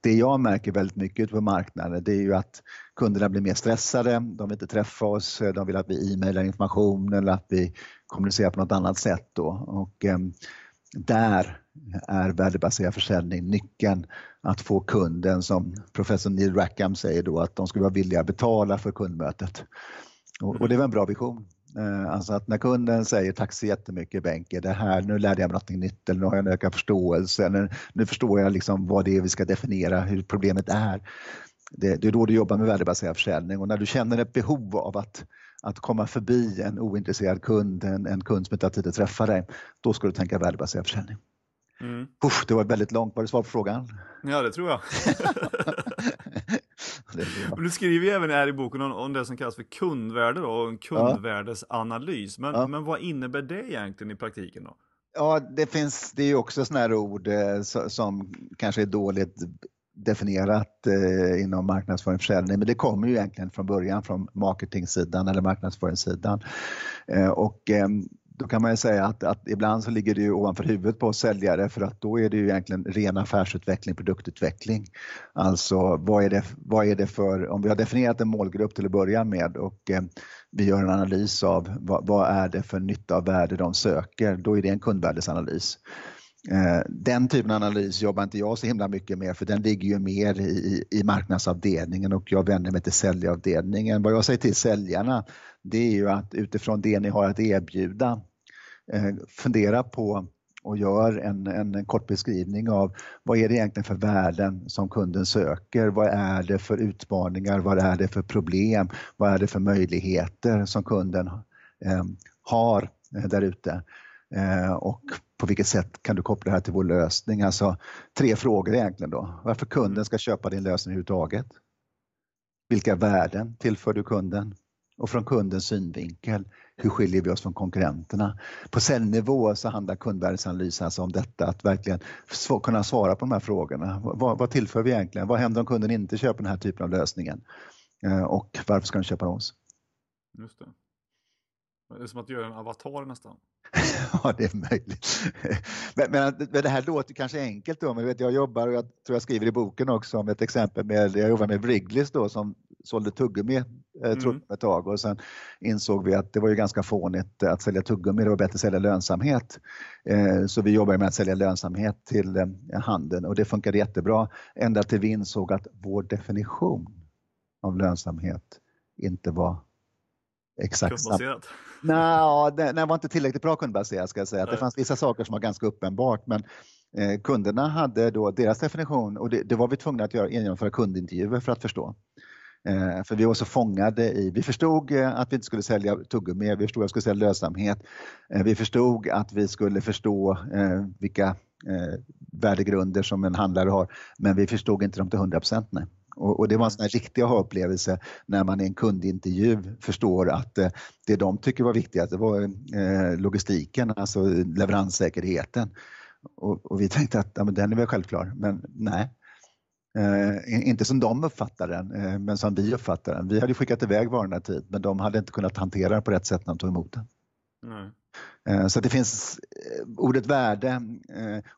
det jag märker väldigt mycket ute på marknaden det är ju att kunderna blir mer stressade, de vill inte träffa oss, de vill att vi e-mailar information eller att vi kommunicerar på något annat sätt. Då. Och, eh, där är värdebaserad försäljning nyckeln att få kunden, som professor Neil Rackham säger då, att de ska vara villiga att betala för kundmötet. Och, och det var en bra vision. Eh, alltså att när kunden säger tack så jättemycket Benke, det här, nu lärde jag mig något nytt eller nu har jag en ökad förståelse eller nu förstår jag liksom vad det är vi ska definiera, hur problemet är. Det, det är då du jobbar med värdebaserad försäljning och när du känner ett behov av att, att komma förbi en ointresserad kund, en, en kund som inte har tid att träffa dig, då ska du tänka värdebaserad försäljning. Mm. Puff, det var väldigt långt. Var det svar på frågan? Ja, det tror jag. du skriver ju även här i boken om, om, det som kallas för kundvärde då, och en kundvärdesanalys. Men, ja. men vad innebär det egentligen i praktiken då? Ja, det finns, det är ju också sådana här ord eh, som kanske är dåligt definierat eh, inom marknadsföring och försäljning, men det kommer ju egentligen från början från marketingsidan eller marknadsföringssidan. Eh, och eh, då kan man ju säga att, att, ibland så ligger det ju ovanför huvudet på säljare för att då är det ju egentligen ren affärsutveckling, produktutveckling. Alltså vad är det, vad är det för, om vi har definierat en målgrupp till att börja med och eh, vi gör en analys av vad, vad, är det för nytta och värde de söker, då är det en kundvärdesanalys. Eh, den typen av analys jobbar inte jag så himla mycket med för den ligger ju mer i, i marknadsavdelningen och jag vänder mig till säljavdelningen. Vad jag säger till säljarna det är ju att utifrån det ni har att erbjuda eh, fundera på och gör en, en kort beskrivning av vad är det egentligen för värden som kunden söker? Vad är det för utmaningar? Vad är det för problem? Vad är det för möjligheter som kunden eh, har eh, där ute? Eh, och på vilket sätt kan du koppla det här till vår lösning? Alltså tre frågor egentligen då. Varför kunden ska köpa din lösning överhuvudtaget? Vilka värden tillför du kunden? Och från kundens synvinkel, hur skiljer vi oss från konkurrenterna? På säljnivå så handlar kundvärdesanalys alltså om detta, att verkligen kunna svara på de här frågorna. Vad, vad tillför vi egentligen? Vad händer om kunden inte köper den här typen av lösningen? Eh, och varför ska den köpa oss? Just det. Det är som att göra en avatar nästan. ja, det är möjligt. Men, men, men, det här låter kanske enkelt då, men vet, jag jobbar och jag tror jag skriver i boken också om ett exempel med, jag jobbar med Wrigley's då som sålde tuggummi eh, mm. ett tag och sen insåg vi att det var ju ganska fånigt att sälja tuggummi, det var bättre att sälja lönsamhet. Eh, så vi jobbade med att sälja lönsamhet till eh, handeln och det funkade jättebra ända till vi insåg att vår definition av lönsamhet inte var exakt samma. Nej, den var inte tillräckligt bra kundbaserad ska jag säga. Det fanns vissa saker som var ganska uppenbart men eh, kunderna hade då deras definition och det, det var vi tvungna att göra, genomföra kundintervjuer för att förstå. Eh, för vi var så fångade i, vi förstod eh, att vi inte skulle sälja tuggummi, vi förstod att vi skulle sälja lönsamhet. Eh, vi förstod att vi skulle förstå eh, vilka eh, värdegrunder som en handlare har, men vi förstod inte dem till 100 procent. Och, och, det var en sån här riktig upplevelse när man i en kundintervju förstår att eh, det de tycker var viktigast det var eh, logistiken, alltså leveranssäkerheten. Och, och, vi tänkte att ja, men den är väl självklar, men nej. Eh, inte som de uppfattar den, eh, men som vi uppfattar den. Vi hade skickat iväg varorna tid, men de hade inte kunnat hantera den på rätt sätt när de tog emot den. Mm. Så det finns ordet värde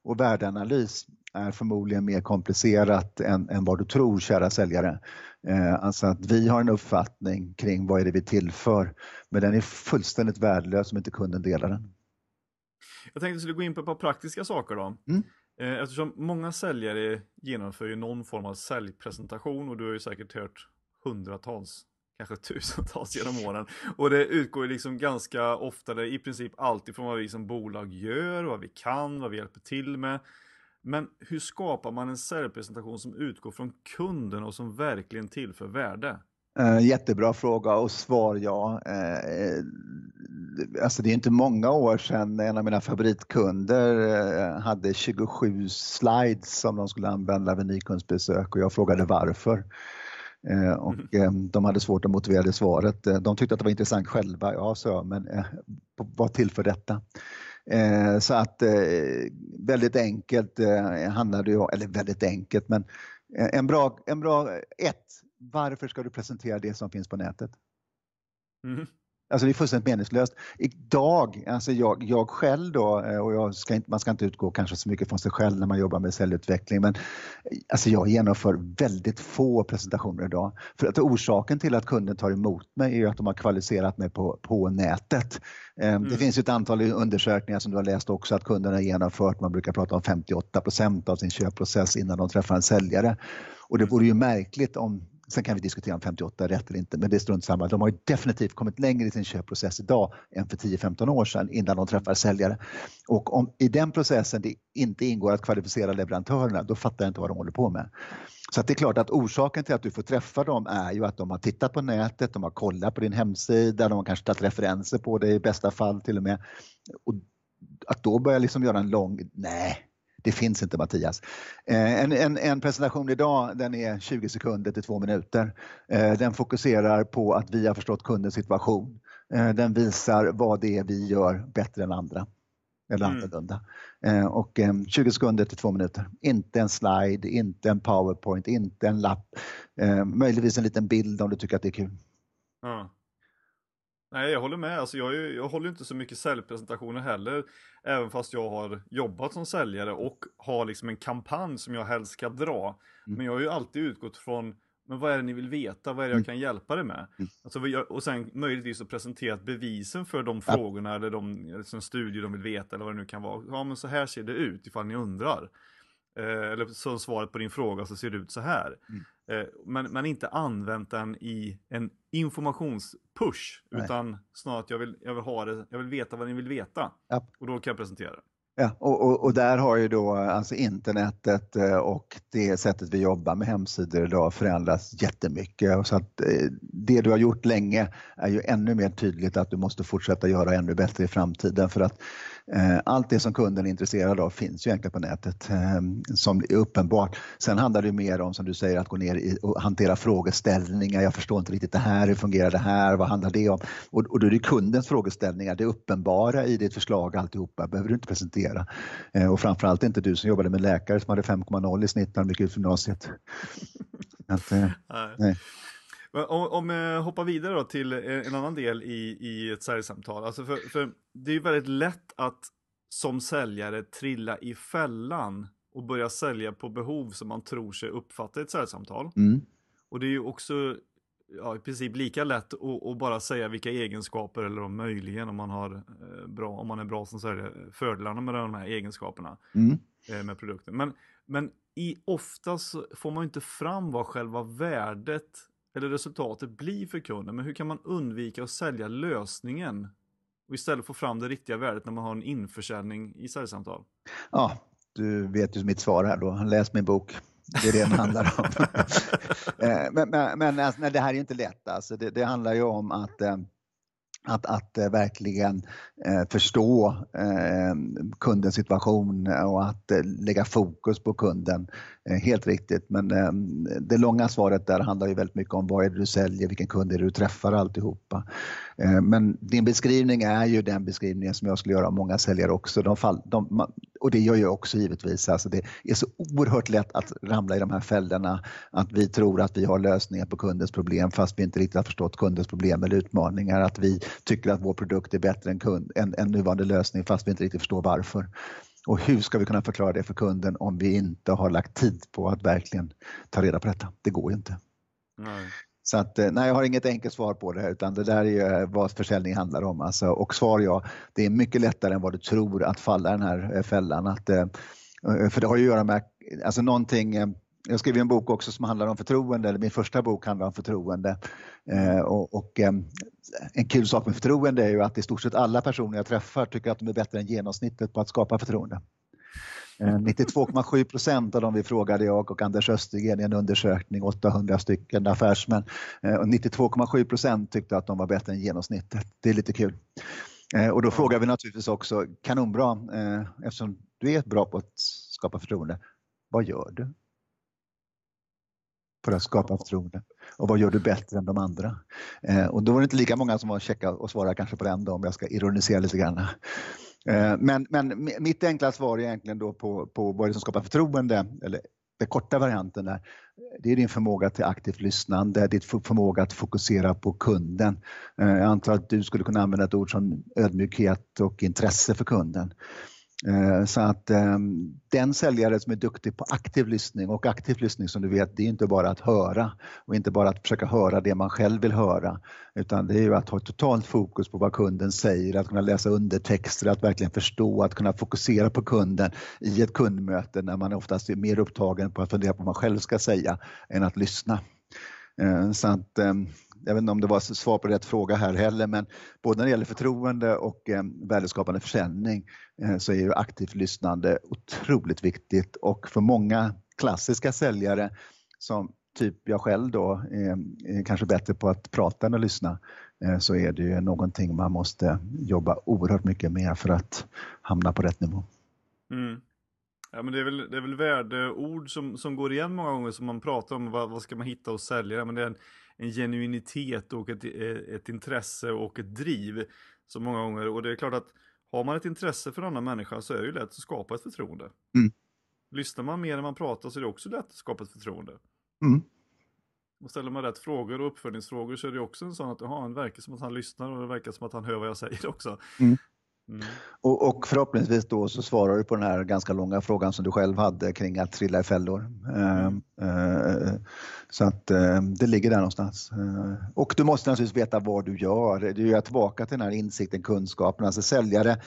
och värdeanalys är förmodligen mer komplicerat än, än vad du tror, kära säljare. Eh, alltså att vi har en uppfattning kring vad är det vi tillför, men den är fullständigt värdelös om inte kunden delar den. Jag tänkte att vi skulle gå in på ett par praktiska saker då. Mm. Eh, eftersom många säljare genomför ju någon form av säljpresentation och du har ju säkert hört hundratals, kanske tusentals genom åren. Och det utgår liksom ganska ofta, det i princip alltid från vad vi som bolag gör, vad vi kan, vad vi hjälper till med. Men hur skapar man en säljpresentation som utgår från kunden och som verkligen tillför värde? Uh, jättebra fråga och svar ja. Uh, alltså det är inte många år sedan en av mina favoritkunder uh, hade 27 slides som de skulle använda vid nykundsbesök och jag frågade varför. Och mm. de hade svårt att motivera det svaret. De tyckte att det var intressant själva, ja jag, men vad tillför detta? Eh, så att eh, väldigt enkelt eh, handlar det ju eller väldigt enkelt, men en bra, en bra ett, varför ska du presentera det som finns på nätet? Mm. Alltså det är fullständigt meningslöst. Idag, alltså jag, jag själv då, eh, och jag ska inte, man ska inte utgå kanske så mycket från sig själv när man jobbar med säljutveckling, men alltså jag genomför väldigt få presentationer idag. För att orsaken till att kunden tar emot mig är att de har kvalificerat mig på, på nätet. Ehm, mm. Det finns ett antal undersökningar som du har läst också att kunderna har genomfört, man brukar prata om 58% av sin köpprocess innan de träffar en säljare. Och det vore ju märkligt om Sen kan vi diskutera om 58 är rätt eller inte, men det är strunt samma. De har definitivt kommit längre i sin köpprocess idag än för 10-15 år sedan innan de träffar säljare. Och om i den processen det inte ingår att kvalificera leverantörerna, då fattar jag inte vad de håller på med. Så det är klart att orsaken till att du får träffa dem är ju att de har tittat på nätet, de har kollat på din hemsida, de har kanske tagit referenser på dig i bästa fall till och med. Och att då börja liksom göra en lång, nej, det finns inte Mattias. Eh, en, en, en, presentation idag den är 20 sekunder till två minuter. Eh, den fokuserar på att vi har förstått kundens situation. Eh, den visar vad det är vi gör bättre än andra. Eller mm. annorlunda. Och 20 sekunder till två minuter. Inte en slide, inte en powerpoint, inte en lapp. Möjligtvis en liten bild om du tycker att det är kul. Mm. Nej, jag håller med. Alltså, jag, jag håller inte så mycket säljpresentationer heller. Även fast jag har jobbat som säljare och har liksom en kampanj som jag helst ska dra. Mm. Men jag har ju alltid utgått från men vad är det ni vill veta? Vad är det jag mm. kan hjälpa dig med? Mm. Alltså, och sen möjligtvis att presentera bevisen för de frågorna eller de liksom, studier de vill veta eller vad det nu kan vara. Ja men så här ser det ut ifall ni undrar. Eh, eller som svaret på din fråga så ser det ut så här. Mm. Eh, men, men inte använt den i en informationspush. Nej. Utan snarare att jag vill, jag vill ha det, jag vill veta vad ni vill veta. Ja. Och då kan jag presentera det. Ja, och, och, och, där har ju då alltså internetet eh, och det sättet vi jobbar med hemsidor idag förändrats jättemycket. Så att det du har gjort länge är ju ännu mer tydligt att du måste fortsätta göra ännu bättre i framtiden för att Eh, allt det som kunden är intresserad av finns ju egentligen på nätet eh, som är uppenbart. Sen handlar det mer om, som du säger, att gå ner och hantera frågeställningar. Jag förstår inte riktigt det här, hur fungerar det här, vad handlar det om? Och, då är det kundens frågeställningar, det uppenbara i ditt förslag alltihopa behöver du inte presentera. Eh, och framförallt inte du som jobbade med läkare som hade 5,0 i snitt när de gick ut gymnasiet. Att, nej. Om, om jag hoppar vidare då till en annan del i, i ett säljsamtal. Alltså för, för det är ju väldigt lätt att som säljare trilla i fällan och börja sälja på behov som man tror sig uppfatta i ett säljsamtal. Mm. Och det är ju också ja, i princip lika lätt att, att, bara säga vilka egenskaper eller om möjligen om man, har, eh, bra, om man är bra som säljare, fördelarna med de här egenskaperna mm. eh, med produkten. Men, men i oftast får man inte fram vad själva värdet eller resultatet blir för kunden. Men hur kan man undvika att sälja lösningen och istället få fram det riktiga värdet när man har en införsäljning i säljsamtal? Ja, du vet ju mitt svar här då. Läs min bok. Det är det den handlar om. Eh, men men, men alltså, nej, det här är inte lätt. Alltså, det, det handlar ju om att eh, att, att eh, verkligen eh, förstå eh, kundens situation och att eh, lägga fokus på kunden. Eh, helt riktigt, men eh, det långa svaret där handlar ju väldigt mycket om vad är det du säljer, vilken kund är det du träffar alltihopa. Eh, men din beskrivning är ju den beskrivningen som jag skulle göra av många säljare också. De fall, de, och det gör jag också givetvis. Alltså det är så oerhört lätt att ramla i de här fällorna att vi tror att vi har lösningar på kundens problem fast vi inte riktigt har förstått kundens problem eller utmaningar. Att vi tycker att vår produkt är bättre än, kund, än, än nuvarande lösning fast vi inte riktigt förstår varför. Och hur ska vi kunna förklara det för kunden om vi inte har lagt tid på att verkligen ta reda på detta? Det går ju inte. Nej. Så att, eh, nej, jag har inget enkelt svar på det utan det där är vad försäljning handlar om. Alltså, och svar ja, det är mycket lättare än vad du tror att falla den här eh, fällan. Att, eh, för det har ju att göra med alltså någonting jag skrev en bok också som handlar om förtroende, eller min första bok handlar om förtroende. och, och en kul sak med förtroende är ju att i stort sett alla personer jag träffar tycker att de är bättre än genomsnittet på att skapa förtroende. 92,7 procent av de vi frågade, jag och Anders Östergren i en undersökning, 800 stycken affärsmän, 92,7 procent tyckte att de var bättre än genomsnittet. Det är lite kul. Eh, och då frågar vi naturligtvis också, kanonbra, eh, eftersom du är bra på att skapa förtroende, vad gör du? För att skapa förtroende. Och vad gör du bättre än de andra? Eh, och då var det inte lika många som var checka och svara kanske på den då, om jag ska ironisera lite grann. Eh, men, men mitt enkla svar är egentligen då på, på vad det är som skapar förtroende, eller den korta varianten är, det är din förmåga till aktivt lyssnande, din förmåga att fokusera på kunden. Eh, jag antar att du skulle kunna använda ett ord som ödmjukhet och intresse för kunden. Eh, så att ehm, den säljare som är duktig på aktiv lyssning och aktiv lyssning som du vet, det är inte bara att höra och inte bara att försöka höra det man själv vill höra utan det är ju att ha totalt fokus på vad kunden säger, att kunna läsa undertexter, att verkligen förstå, att kunna fokusera på kunden i ett kundmöte när man oftast är mer upptagen på att fundera på vad man själv ska säga än att lyssna. Eh, så att ehm, jag vet inte om det var svar på rätt fråga här heller, men både när det gäller förtroende och eh, värdeskapande försäljning eh, så är ju aktivt lyssnande otroligt viktigt och för många klassiska säljare som typ jag själv då eh, är kanske bättre på att prata än att lyssna eh, så är det ju någonting man måste jobba oerhört mycket med för att hamna på rätt nivå. Mm. Ja, men det är väl, det är väl värdeord som, som går igen många gånger som man pratar om. Vad, vad ska man hitta hos säljare? Men det är en, en genuinitet och ett, ett intresse och ett driv. Så många gånger. Och det är klart att har man ett intresse för en annan människa så är det ju lätt att skapa ett förtroende. Mm. Lyssnar man mer än man pratar så är det också lätt att skapa ett förtroende. Mm. Och ställer man rätt frågor och uppföljningsfrågor så är det också en sån att, jaha, det verkar som att han lyssnar och det verkar som att han hör vad jag säger också. Mm. Mm. Och, och, förhoppningsvis då så svarar du på den här ganska långa frågan som du själv hade kring att trilla i fällor. Mm. Uh, så att uh, det ligger där någonstans. Uh, och du måste naturligtvis veta vad du gör. Du är tillbaka till den här insikten, kunskapen. Alltså säljare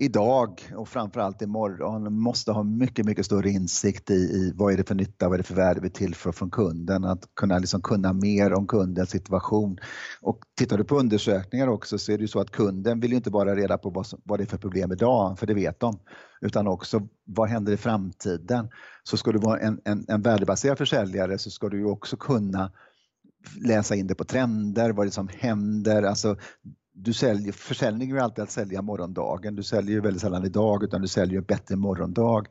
idag och framförallt imorgon måste ha mycket, mycket större insikt i, i vad är det för nytta, vad är det för värde vi tillför från kunden, att kunna liksom kunna mer om kundens situation. Och tittar du på undersökningar också så är det ju så att kunden vill inte bara reda på vad, som, vad det är för problem idag, för det vet de, utan också vad händer i framtiden. Så ska du vara en, en, en värdebaserad försäljare så ska du ju också kunna läsa in det på trender, vad det är som händer, alltså du säljer, försäljning är ju alltid att sälja morgondagen. Du säljer ju väldigt sällan idag utan du säljer en bättre morgondag.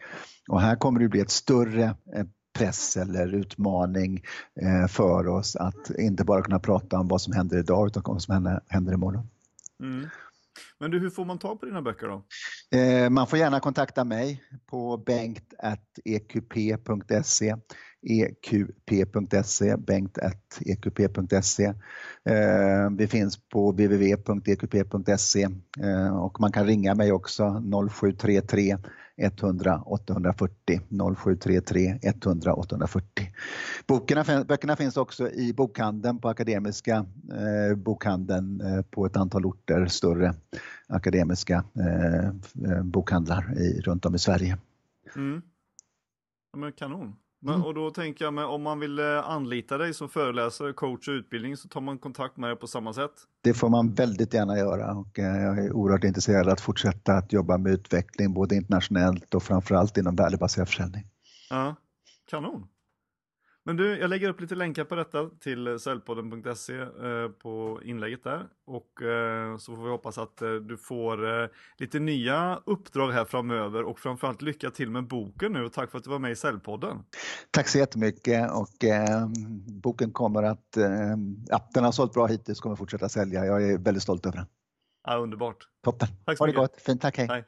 Och här kommer det bli ett större eh, press eller utmaning eh, för oss att inte bara kunna prata om vad som händer idag utan vad som händer imorgon. Mm. Men du, hur får man tag på dina böcker då? Eh, man får gärna kontakta mig på bengt.eqp.se eqp.se, bengt.eqp.se. Eh, vi finns på www.eqp.se eh, och man kan ringa mig också 0733 100 840 0733 100 840. Bokerna, böckerna finns också i bokhandeln på Akademiska eh, bokhandeln eh, på ett antal orter, större akademiska eh, eh bokhandlar i, runt om i Sverige. Mm. Ja, men kanon. Men, mm. Och då tänker jag, men om man vill eh, anlita dig som föreläsare, coach och utbildning så tar man kontakt med dig på samma sätt? Det får man väldigt gärna göra och eh, jag är oerhört intresserad att fortsätta att jobba med utveckling både internationellt och framförallt inom värdebaserad försäljning. Ja, kanon. Men du, jag lägger upp lite länkar på detta till säljpodden.se eh, på inlägget där. Och eh, så får vi hoppas att eh, du får lite nya uppdrag här framöver och framförallt lycka till med boken nu och tack för att du var med i Säljpodden. Tack så jättemycket och eh, boken kommer att, eh, ja, den har sålt bra hittills kommer fortsätta sälja. Jag är väldigt stolt över den. Ja, underbart. Toppen. Tack så ha det gott. Fint, tack. hej. hej.